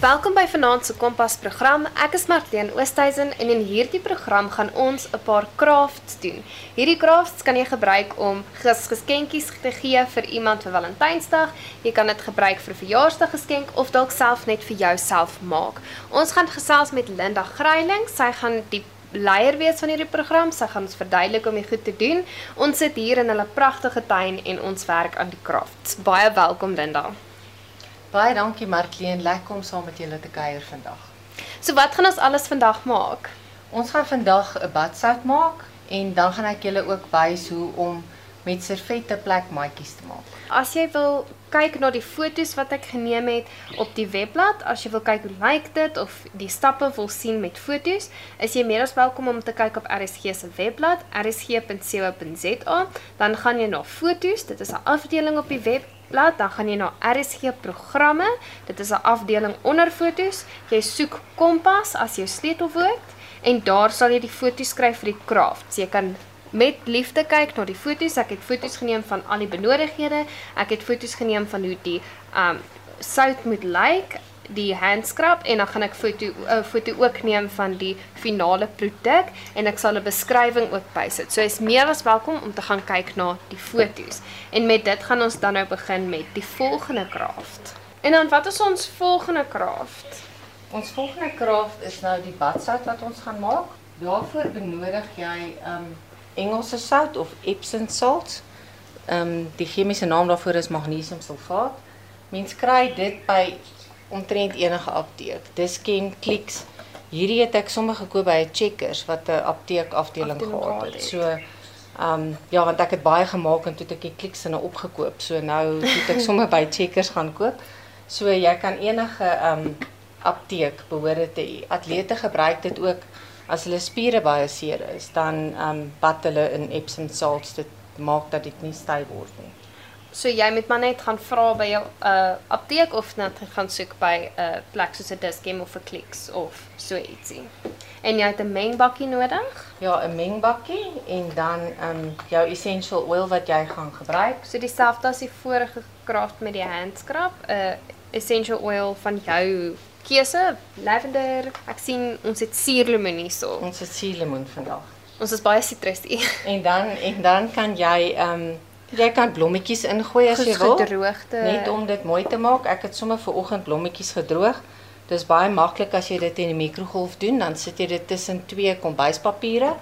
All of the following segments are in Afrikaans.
Welkom by Vanaand se Kompas program. Ek is Martleen Oosthuizen en in hierdie program gaan ons 'n paar crafts doen. Hierdie crafts kan jy gebruik om ges geskenkies te gee vir iemand vir Valentynsdag. Jy kan dit gebruik vir verjaarsdaggeskenk of dalk self net vir jouself maak. Ons gaan gesels met Linda Greiling. Sy gaan die leier wees van hierdie program. Sy gaan ons verduidelik hoe om dit goed te doen. Ons sit hier in hulle pragtige tuin en ons werk aan die crafts. Baie welkom Linda. Baie dankie Martleen, lekker om saam met julle te kuier vandag. So wat gaan ons alles vandag maak? Ons gaan vandag 'n badsout maak en dan gaan ek julle ook wys hoe om met servette plekmaatjies te maak. As jy wil kyk na die foto's wat ek geneem het op die webblad, as jy wil kyk hoe lyk dit of die stappe wil sien met foto's, is jy meer as welkom om te kyk op RSG se webblad, rsg.co.za. Dan gaan jy na foto's, dit is 'n afdeling op die web blad, dan gaan jy na RSG programme. Dit is 'n afdeling onder fotos. Jy soek Kompas as jou sleutelwoord en daar sal jy die foto's skryf vir die crafts. Jy kan met liefde kyk na die foto's. Ek het foto's geneem van al die benodighede. Ek het foto's geneem van hoe die um sout moet lyk, die handskrap en dan gaan ek foto 'n uh, foto ook neem van die finale produk en ek sal 'n beskrywing ook bysit. So is meer as welkom om te gaan kyk na die foto's. En met dit gaan ons dan nou begin met die volgende craft. En dan wat is ons volgende craft? Ons volgende craft is nou die badsout wat ons gaan maak. Daarvoor benodig jy um Engelse sout of Epsom salt. Um die chemiese naam daarvoor is magnesiumsulfaat. Mens kry dit by omtrent enige apteek. Diskem, Clicks. Hierdie het ek sommer gekoop by 'n Checkers wat 'n apteek afdeling gehad het. So ehm um, ja, want ek het baie gemaak en toe het ek die Clicks in opgekoop. So nou het ek sommer by Checkers gaan koop. So jy kan enige ehm um, apteek behoort te atlete gebruik dit ook as hulle spiere baie seer is, dan ehm um, bad hulle in Epsom salts dit maak dat dit nie styf word nie. So jy moet maar net gaan vra by jou uh apteek of net gaan soek by 'n uh, plek soos 'n Dischem of 'n Clicks of so ietsie. En jy het 'n mengbakkie nodig? Ja, 'n mengbakkie en dan um, jou essential oil wat jy gaan gebruik. So dieselfde as die vorige craft met die handskrap, 'n uh, essential oil van jou keuse, lavender. Ek sien ons het suurlemoen hierso. Ons het suurlemoen vandag. Ons is baie sitrusie. En dan en dan kan jy um, Jy kan blommetjies ingooi as jy wil. Gedroogde. Net om dit mooi te maak. Ek het sommer vir oggend blommetjies gedroog. Dis baie maklik as jy dit in die mikrogolf doen, dan sit jy dit tussen twee kombuispapiere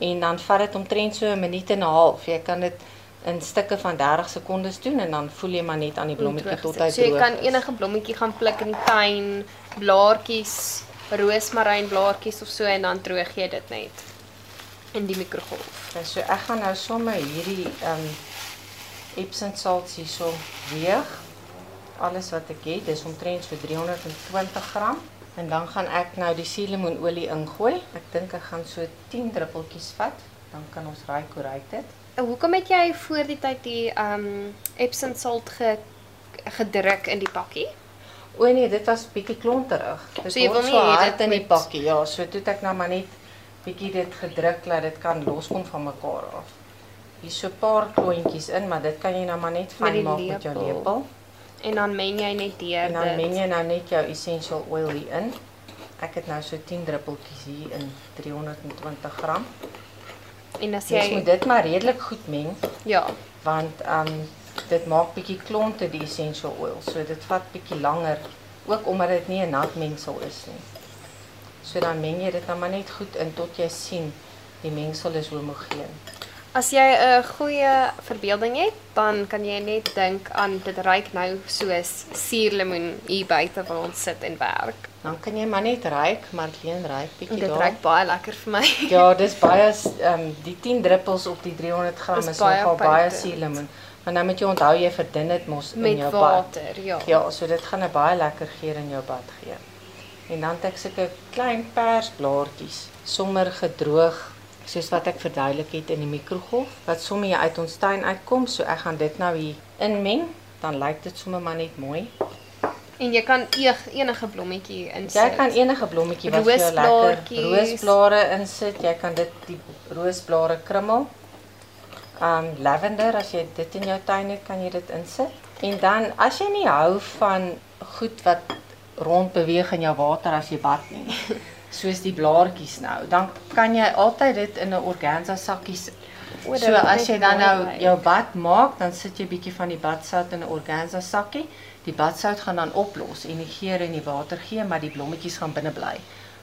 en dan vat dit omtrent so 'n minuut en 'n half. Jy kan dit in stukke van 30 sekondes doen en dan voel jy maar net aan die blommetjie tot hy droog. So jy kan enige blommetjie gaan pluk in die tuin, blaartjies, roosmaryn blaartjies of so en dan droog jy dit net in die mikrogolf. Ja, so ek gaan nou sommer hierdie ehm um, Epsom salts hierso weeg. Alles wat ek het, dis omtrent so 320 gram. En dan gaan ek nou die suurlemoenolie ingooi. Ek dink ek gaan so 10 druppeltjies vat. Dan kan ons raai hoe ryk dit. Hoekom het jy voor die tyd die um Epsom salt ge, gedruk in die pakkie? O nee, dit was bietjie klonterig. Dit so jy wil nie so hê dit in die pakkie. Ja, so toe ek nou maar net bietjie dit gedruk laat dit kan loskom van mekaar af. Hier so 'n paar klontjies in, maar dit kan jy nou maar net fyn maak met jou lepel. En dan meng jy net deur dit. En dan meng jy nou net jou essential oil hier in. Ek het nou so 10 druppeltjies hier in 320 gram. En as jy Jy moet dit maar redelik goed meng. Ja, want um dit maak bietjie klonte die essential oil. So dit vat bietjie langer ook omdat dit nie 'n nat mengsel is nie. So dan meng jy dit nou maar net goed in tot jy sien die mengsel is homogeen. As jy 'n goeie verbeelding het, dan kan jy net dink aan dit ruik nou soos suurlemoen hier buite waar ons sit en werk. Dan kan jy maar net ruik, Marlene ruik bietjie daar. Dit ruik baie lekker vir my. ja, dis baie ehm um, die 10 druppels op die 300 gram is, is nogal baie suurlemoen. Maar nou moet jy onthou jy verdun dit mos in jou water, bad. Met ja. Ja, so dit gaan 'n baie lekker geur in jou bad gee. En dan het ek sulke klein persblaartjies sommer gedroog soos wat ek verduidelik het in die mikrogolf wat sommer uit ons tuin uitkom so ek gaan dit nou hier inmeng dan lyk dit sommer maar net mooi. En jy kan eeg, enige blommetjie insit. Jy kan enige blommetjie wat vir jou lekker roosblare insit jy kan dit die roosblare krummel. Um lavender as jy dit in jou tuin het kan jy dit insit. En dan as jy nie hou van goed wat rond beweeg in jou water as jy bad nie. Soos die blaartjies nou. Dan kan jy altyd dit in 'n organza sakkie sit. O, So as jy dan nou jou bad maak, dan sit jy bietjie van die badsout in 'n organza sakkie. Die badsout gaan dan oplos en die geur in die water gee, maar die blommetjies gaan binne bly.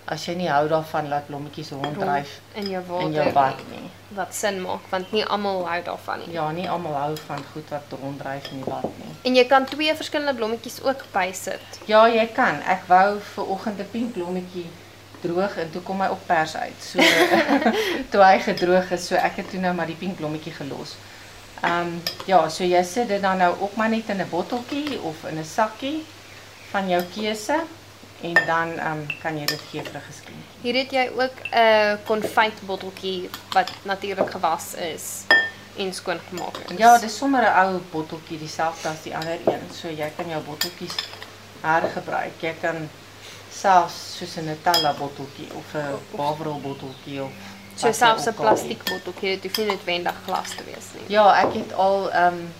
As jy nie hou daarvan dat blommetjies ronddryf in jou water in jou bad nie. wat sin maak want nie almal hou daarvan nie. Ja, nie almal hou van goed wat ronddryf in die bad nie. En jy kan twee verskillende blommetjies ook bysit. Ja, jy kan. Ek wou vir oggend 'n pink blommetjie droog en toe kom hy op pers uit. So toe hy gedroog is, so ek het toe nou maar die pink blommetjie gelos. Ehm um, ja, so jy sit dit dan nou ook maar net in 'n botteltjie of in 'n sakkie van jou keuse en dan ehm um, kan jy dit gee vir 'n geskenk. Hier het jy ook 'n konfytbotteltjie wat natuurlik gewas is en skoon gemaak is. Ja, dis sommer 'n ou botteltjie dieselfde as die ander een. So jy kan jou botteltjies hergebruik. Jy kan selfs soos 'n Nutella botteltjie of 'n Bavrol botteltjie of so selfs 'n ook plastiek botteltjie, dit hoef nie noodwendig glas te wees nie. Ja, ek het al ehm um,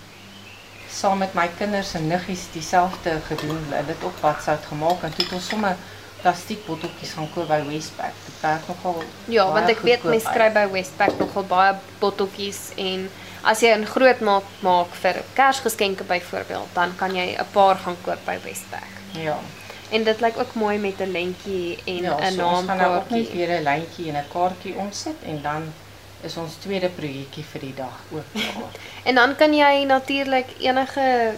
saam met my kinders en niggies dieselfde gedoen. Hulle het dit op badsout gemaak en toe het ons sommer plastiek botteltjies gaan koop by Westpac. Dit werk nogal Ja, want ek weet mense kry by Westpac nogal baie botteltjies en as jy 'n groot maak maak vir Kersgeskenke byvoorbeeld, dan kan jy 'n paar gaan koop by Westpac. Ja. En dit lyk ook mooi met 'n lentjie en 'n ja, so ons gaan nou ook net weer 'n lyntjie en 'n kaartjie omsit en dan is ons tweede projekkie vir die dag ook klaar. En dan kan jy natuurlik enige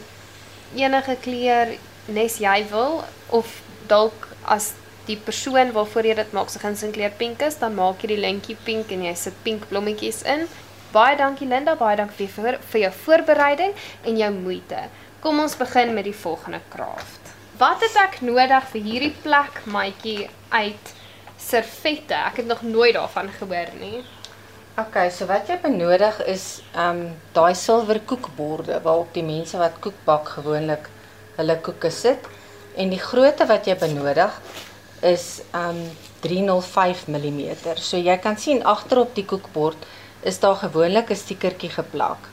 enige kleur nes jy wil of dalk as die persoon waarvoor jy dit maak se gunsteling kleur pink is, dan maak jy die lintjie pink en jy sit pink blommetjies in. Baie dankie Linda, baie dankie vir vir, jou voorbereiding en jou moeite. Kom ons begin met die volgende craft. Wat het ek nodig vir hierdie plek maatjie uit servette? Ek het nog nooit daarvan gehoor nie. Okay, so wat jy benodig is ehm um, daai silwer koekborde waarop die mense wat koek bak gewoonlik hulle koeke sit en die grootte wat jy benodig is ehm um, 305 mm. So jy kan sien agterop die koekbord is daar gewoonlik 'n stiekertjie geplak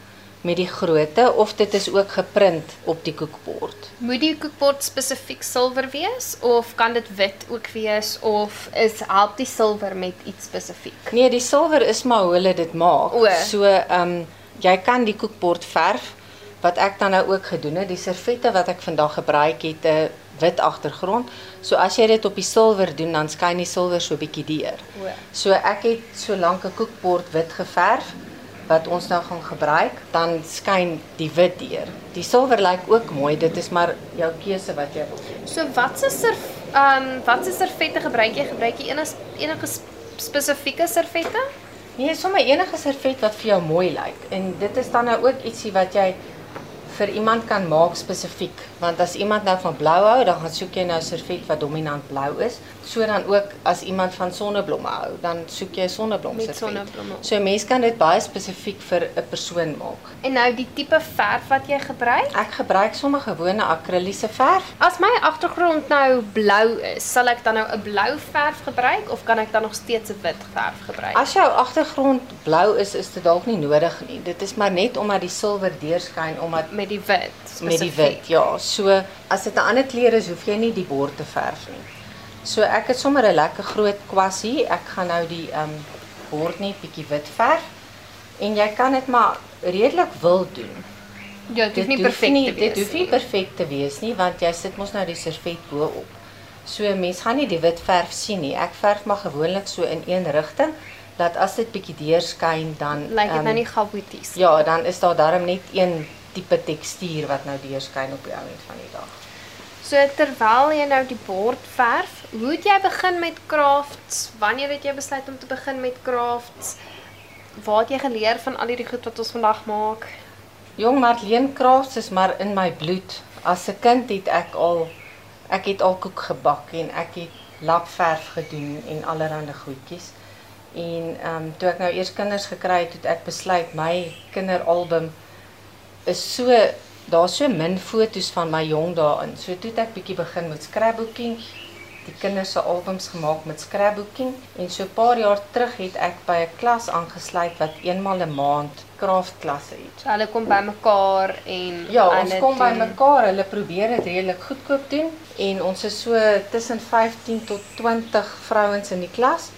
met die grootte of dit is ook geprint op die koekbord. Moet die koekbord spesifiek silwer wees of kan dit wit ook wees of is help die silwer met iets spesifiek? Nee, die silwer is maar hoe hulle dit maak. O. So, ehm um, jy kan die koekbord verf wat ek dan nou ook gedoen het. Die servette wat ek vandag gebruik het 'n wit agtergrond. So as jy dit op die silwer doen, dan skyn die silwer so bietjie deur. O. So ek het so lank 'n koekbord wit geverf wat ons nou gaan gebruik, dan skyn die wit deur. Die silwer lyk ook mooi, dit is maar jou keuse wat jy wil. So wat se serv ehm um, wat se servette gebruik jy? Gebruik jy enige enige sp- spesifieke servette? Nee, sommer enige servet wat vir jou mooi lyk. En dit is dan nou ook ietsie wat jy vir iemand kan maak spesifiek, want as iemand nou van blou hou, dan gaan soek jy nou 'n servet wat dominant blou is. So dan ook as iemand van sonneblomme hou, dan soek jy 'n sonneblom Met servet. sonneblomme. So 'n mens kan dit baie spesifiek vir 'n persoon maak. En nou die tipe verf wat jy gebruik? Ek gebruik sommer gewone akriliese verf. As my agtergrond nou blou is, sal ek dan nou 'n blou verf gebruik of kan ek dan nog steeds 'n wit verf gebruik? As jou agtergrond blou is, is dit dalk nie nodig nie. Dit is maar net omdat die silwer deurskyn omdat met die wit met die spesifiek. wit. Ja, so as dit 'n ander kleur is, hoef jy nie die bord te verf nie. So ek het sommer 'n lekker groot kwassie. Ek gaan nou die ehm um, bord net bietjie wit verf en jy kan dit maar redelik wil doen. Ja, dit hoef nie perfek te wees. Dit hoef nie perfek te wees nie want jy sit mos nou die servet bo-op. So 'n mens gaan nie die wit verf sien nie. Ek verf maar gewoonlik so in een rigting dat as dit bietjie deurskyn dan Lyk dit ehm, nou nie chaoties. Ja, dan is daar darm net een tipe tekstuur wat nou deurskyn op die einde van die dag. So terwyl jy nou die bord verf, hoe het jy begin met crafts? Wanneer het jy besluit om te begin met crafts? Waar het jy geleer van al hierdie goed wat ons vandag maak? Jong Marlene Crafts is maar in my bloed. As 'n kind het ek al ek het al koek gebak en ek het lapverf gedoen en allerlei goedjies. En ehm um, toe ek nou eers kinders gekry het, het ek besluit my kinderalbum is so daar's so min foto's van my jong daarin. So toe het ek bietjie begin met scrapbooking die kinders se albums gemaak met scrapbooking en so 'n paar jaar terug het ek by 'n klas aangesluit wat eenmal 'n maand kraftklasse het. So hulle kom bymekaar en Ja, ons kom by doen- mekaar. Hulle probeer dit redelik goedkoop doen en ons is so tussen 15 tot 20 vrouens in die klas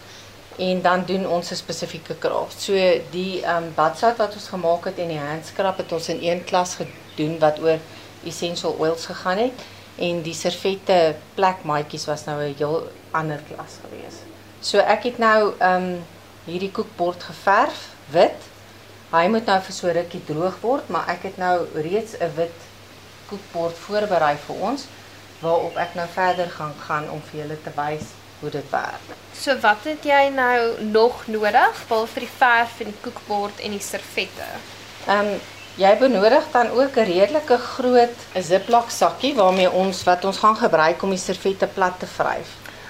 en dan doen ons 'n spesifieke kraaf. So die ehm um, badsout wat ons gemaak het en die handskrap het ons in een klas gedoen wat oor essential oils gegaan het en die servette plekmaatjies was nou 'n heel ander klas gewees. So ek het nou ehm um, hierdie koekbord geverf wit. Hy moet nou vir so rukkie droog word, maar ek het nou reeds 'n wit koekbord voorberei vir ons waarop ek nou verder gaan gaan om vir julle te wys hoe dit werk. So wat het jy nou nog nodig behalwe vir die verf en die koekbord en die servette? Ehm um, jy benodig dan ook 'n redelike groot Ziploc sakkie waarmee ons wat ons gaan gebruik om die servette plat te vryf.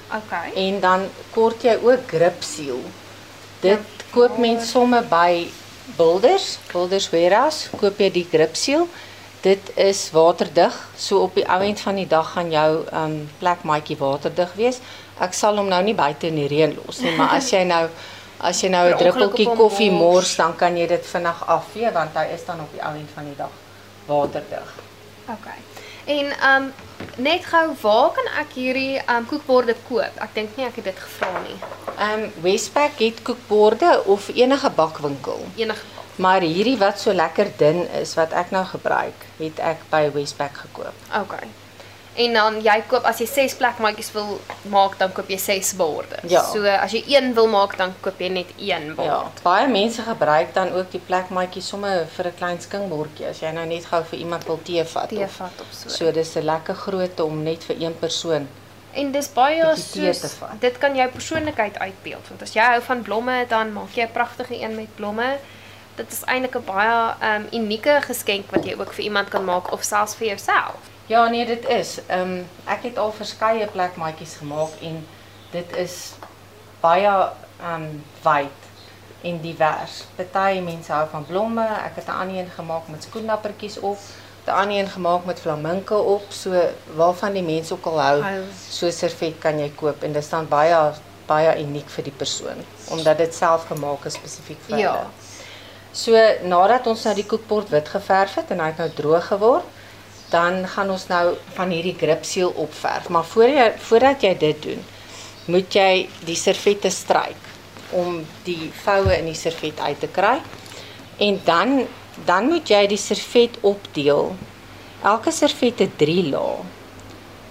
Okay. En dan kort jy ook grip seal. Dit Ja, koop mens somme by Builders, Builders Warehouse, koop jy die grip seal. Dit is waterdig. So op die ou end van die dag gaan jou ehm um, plekmaatjie waterdig wees. Ek sal hom nou nie buite in die reën los nie, maar as jy nou as jy nou 'n druppeltjie koffie mors. dan kan jy dit vinnig afvee want hy is dan op die ou end van die dag waterdig. Okay. En um net gou, waar kan ek hierdie um koekborde koop? Ek dink nie ek het dit gevra nie. Ehm um, Westpac het koekborde of enige bakwinkel. Enige Maar hierdie wat so lekker dun is wat ek nou gebruik, het ek by Westpac gekoop. Okay. En dan jy koop as jy 6 plekmaatjies wil maak, dan koop jy 6 borde. Ja. So as jy een wil maak, dan koop jy net een bord. Ja, baie mense gebruik dan ook die plekmaatjie sommer vir 'n klein skingbordjie as jy nou net gou vir iemand wil tee vat. Tee of- vat of so. So dis 'n lekker grootte om net vir een persoon. En dis baie soos dit kan jou persoonlikheid uitbeeld want as jy hou van blomme dan maak jy 'n pragtige een met blomme. Dit is eintlik 'n baie um unieke geskenk wat jy ook vir iemand kan maak of selfs vir jouself. Ja, nee, dit is. Ehm um, ek het al verskeie plekmaatjies gemaak en dit is baie ehm um, wyd en divers. Party mense hou van blomme. Ek het 'n ander een gemaak met skoenlappertjies op, 'n ander een gemaak met flaminke op, so waarvan die mense ook al hou. So servet kan jy koop en dit staan baie baie uniek vir die persoon omdat dit self gemaak is spesifiek vir Ja. hulle. So nadat ons nou die koekbord wit geverf het en hy het nou droog geword, dan gaan ons nou van hierdie gripseel opverf. Maar voor jy voordat jy dit doen, moet jy die servette stryk om die voue in die servet uit te kry. En dan dan moet jy die servet opdeel. Elke servet het 3 lae.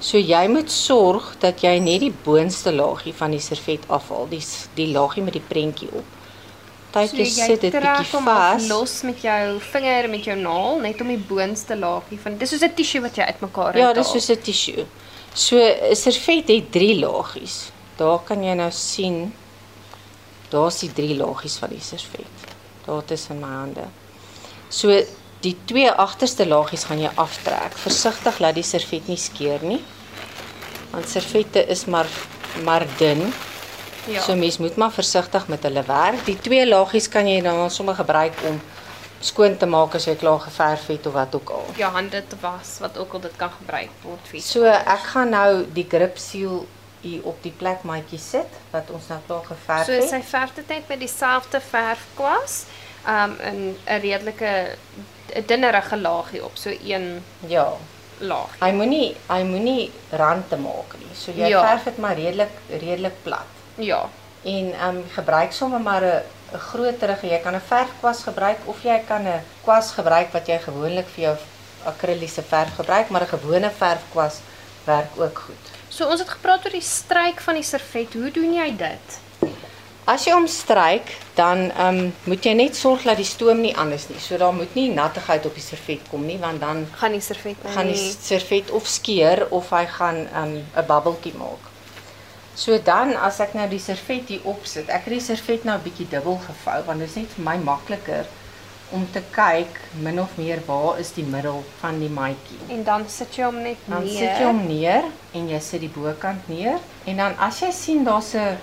So jy moet sorg dat jy net die boonste laagie van die servet afhaal, die die laagie met die prentjie op. Partykeer sit dit bietjie vas. los met jou vinger met jou naal net om die boonste laagie van dis soos 'n tissue wat jy uitmekaar Ja, uithaal. dis soos 'n tissue. So 'n servet het 3 laagies. Daar kan jy nou sien daar's die 3 laagies van die servet. Daar tussen my hande. So die twee agterste laagies gaan jy aftrek. Versigtig laat die servet nie skeur nie. Want servette is maar maar dun. Ja. So mens moet maar versigtig met hulle werk. Die twee laagies kan jy dan sommer gebruik om skoon te maak as jy klaar geverf het of wat ook al. jou hande te was wat ook al dit kan gebruik word vir. So ek gaan nou die grip seal hier op die plek maatjie sit wat ons nou klaar geverf So het. sy verf dit net met dieselfde verfkwas, um in 'n redelike 'n dunnerige laagie op, so een Ja. laagie. Hy moenie hy moenie rande maak nie. So jy Ja. verf dit maar redelik redelik plat. Ja. En ehm um, gebruik sommer maar 'n 'n groterige. Jy kan 'n verfkwas gebruik of jy kan 'n kwas gebruik wat jy gewoonlik vir jou akriliese verf gebruik, maar 'n gewone verfkwas werk ook goed. So ons het gepraat oor die stryk van die servet. Hoe doen jy dit? As jy hom stryk, dan ehm um, moet jy net sorg dat die stoom nie anders nie. So daar moet nie nattigheid op die servet kom nie, want dan Gaan die servet nou gaan die servet of skeur of hy gaan ehm, 'n um, babbeltjie maak. So dan as ek nou die servet hier opsit, ek het die servet nou 'n bietjie dubbel gevou want dit is net vir my makliker om te kyk min of meer waar is die middel van die maatjie. en dan sit jy hom net Dan neer. sit jy hom neer en jy sit die bokant neer en dan as jy sien daar's 'n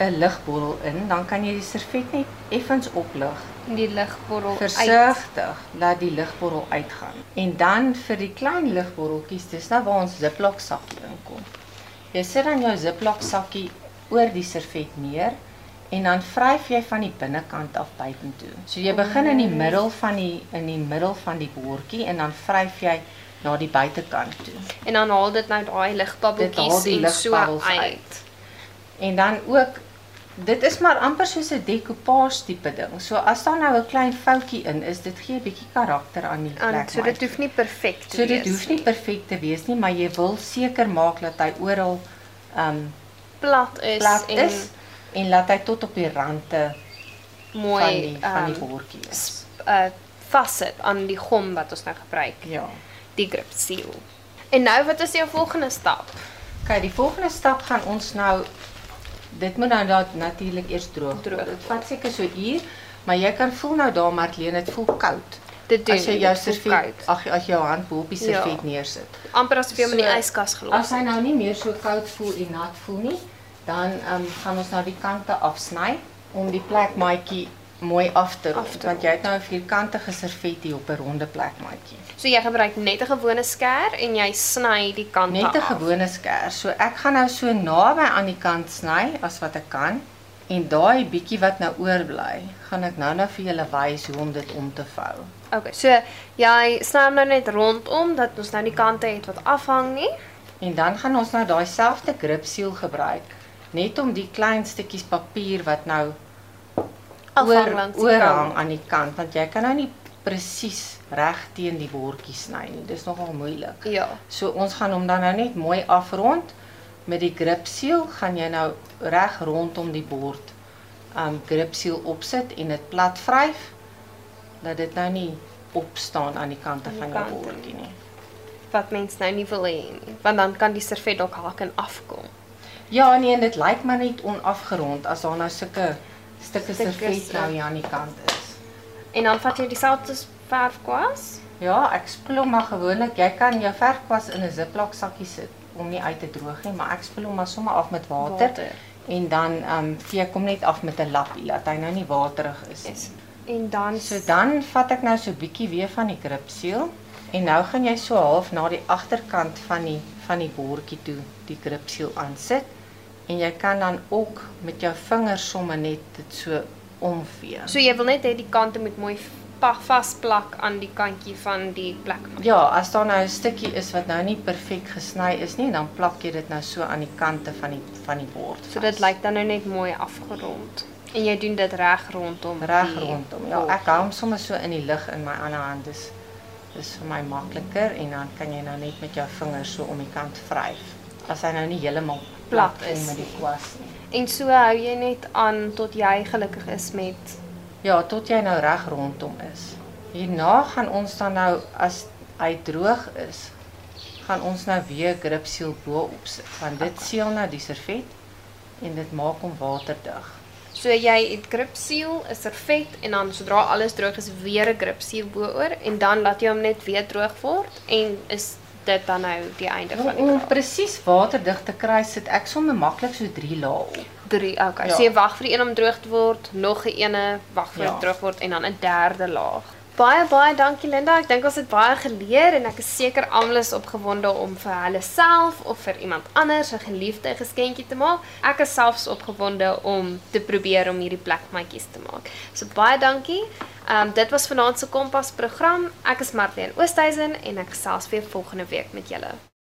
'n ligbottel in, dan kan jy die servet net effens oplig. in die ligbottel. Versigtig laat die ligbottel uitgaan. En dan vir die klein ligbotteltjies, dis nou waar ons Ziploc sakkie inkom. Jy sit dan jou Ziploc sakkie oor die servet neer en dan vryf jy van die binnekant af buitentoe. So jy begin in die middel van die in die middel van die bordjie en dan vryf jy na die buitekant toe. En dan haal dit nou daai ligbabbeltjies en so uit. uit. En dan ook dit is maar amper soos 'n decoupage tipe ding. So as daar nou 'n klein foutjie in is, dit gee 'n bietjie karakter aan die En plek. so dit hoef nie perfek te So dit wees. hoef nie perfek te wees nie, maar jy wil seker maak dat hy oral um plat is plat en is en laat hy tot op die rande mooi van die van die ehm, bordjie is. uh vassit aan die gom wat ons nou gebruik, Ja. die grip seal. En nou wat is jou volgende stap? Kyk, die volgende stap gaan ons nou dit moet nou dat natuurlik eers droog. Droog word. Dit vat seker so 'n uur, maar jy kan voel nou daar Marlene, dit voel koud. Dit doen As jy jou servet, ag as jou hand bo op die Ja. servet neersit. amper asof jy hom in die So, yskas gelos As hy nou nie meer so koud voel en nat voel nie, dan ehm gaan ons nou die kante afsny om die plekmaatjie mooi af te rond, Af te want jy het nou 'n vierkantige servet hier op 'n ronde plekmaatjie. So jy gebruik net 'n gewone skêr en jy sny die kante Net 'n gewone skêr. So ek gaan nou so naby aan die kant sny as wat ek kan. En daai bietjie wat nou oorbly, gaan ek nou nou vir julle wys hoe om dit om te vou. Okay, so jy sny hom nou net rondom dat ons nou die kante het wat afhang nie. En dan gaan ons nou daai selfde grip seal gebruik, net om die klein stukkies papier wat nou oor oorhang aan die kant, want jy kan nou nie presies reg teen die bordjie sny nie. Dis nogal moeilik. Ja. So ons gaan hom dan nou net mooi afrond met die grip seal gaan jy nou reg rondom die bord um grip seal opsit en dit plat vryf dat dit nou nie opstaan aan die kante Aan die van jou bordjie nie. Wat mens nou nie wil hê nie, want dan kan die servet dalk hak en afkom. Ja, nee, en dit lyk maar net onafgerond as daar nou sulke stukke servet nou hier aan die kant is. En dan vat jy dieselfde verfkwas. Ja, ek spoel hom maar gewoonlik. Jy kan jou verfkwas in 'n Ziploc sakkie sit om nie uit te droog nie, maar ek spoel hom maar sommer af met water, Water. en dan ehm um, vee ek hom net af met 'n lappie dat hy nou nie waterig is nie. Yes. En dan So dan vat ek nou so 'n bietjie weer van die gripseel en nou gaan jy so half na die agterkant van die van die bordjie toe die gripseel aansit en jy kan dan ook met jou vingers sommer net dit so omvee. So jy wil net hê die kante moet mooi pa- vasplak aan die kantjie van die plek. Ja, as daar nou 'n stukkie is wat nou nie perfek gesny is nie, dan plak jy dit nou so aan die kante van die van die bord. So dit lyk dan nou net mooi afgerond. En jy doen dit reg rondom. reg rondom. Ja, ek hou hom sommer so in die lug in my ander hand. Dis dis vir my makliker en dan kan jy nou net met jou vingers so om die kant vryf. As hy nou nie heeltemal Plat is met die kwas nie. En so hou jy net aan tot jy gelukkig is met Ja, tot jy nou reg rondom is. Hierna gaan ons dan nou as hy droog is, gaan ons nou weer gripseel bo-op sit. Want dit seël nou die servet en dit maak hom waterdig. So jy het grip seal, 'n servet en dan sodra alles droog is weer 'n grip seal bo-oor en dan laat jy hom net weer droog word en is dit dan nou die einde van die Om kraal. presies waterdig te kry, sit ek sommer maklik so 3 lae op. 3. Okay. Ja. So jy wag vir die een om droog te word, nog 'n ene wag vir Ja. dit droog word en dan 'n derde laag. Baie baie dankie Linda. Ek dink ons het baie geleer en ek is seker almal is opgewonde om vir hulle self of vir iemand anders 'n geliefde geskenkie te maak. Ek is selfs opgewonde om te probeer om hierdie plekmatjies te maak. So baie dankie. Ehm um, dit was vanaand se Kompas program. Ek is Marlene Oosthuizen en ek gesels weer volgende week met julle.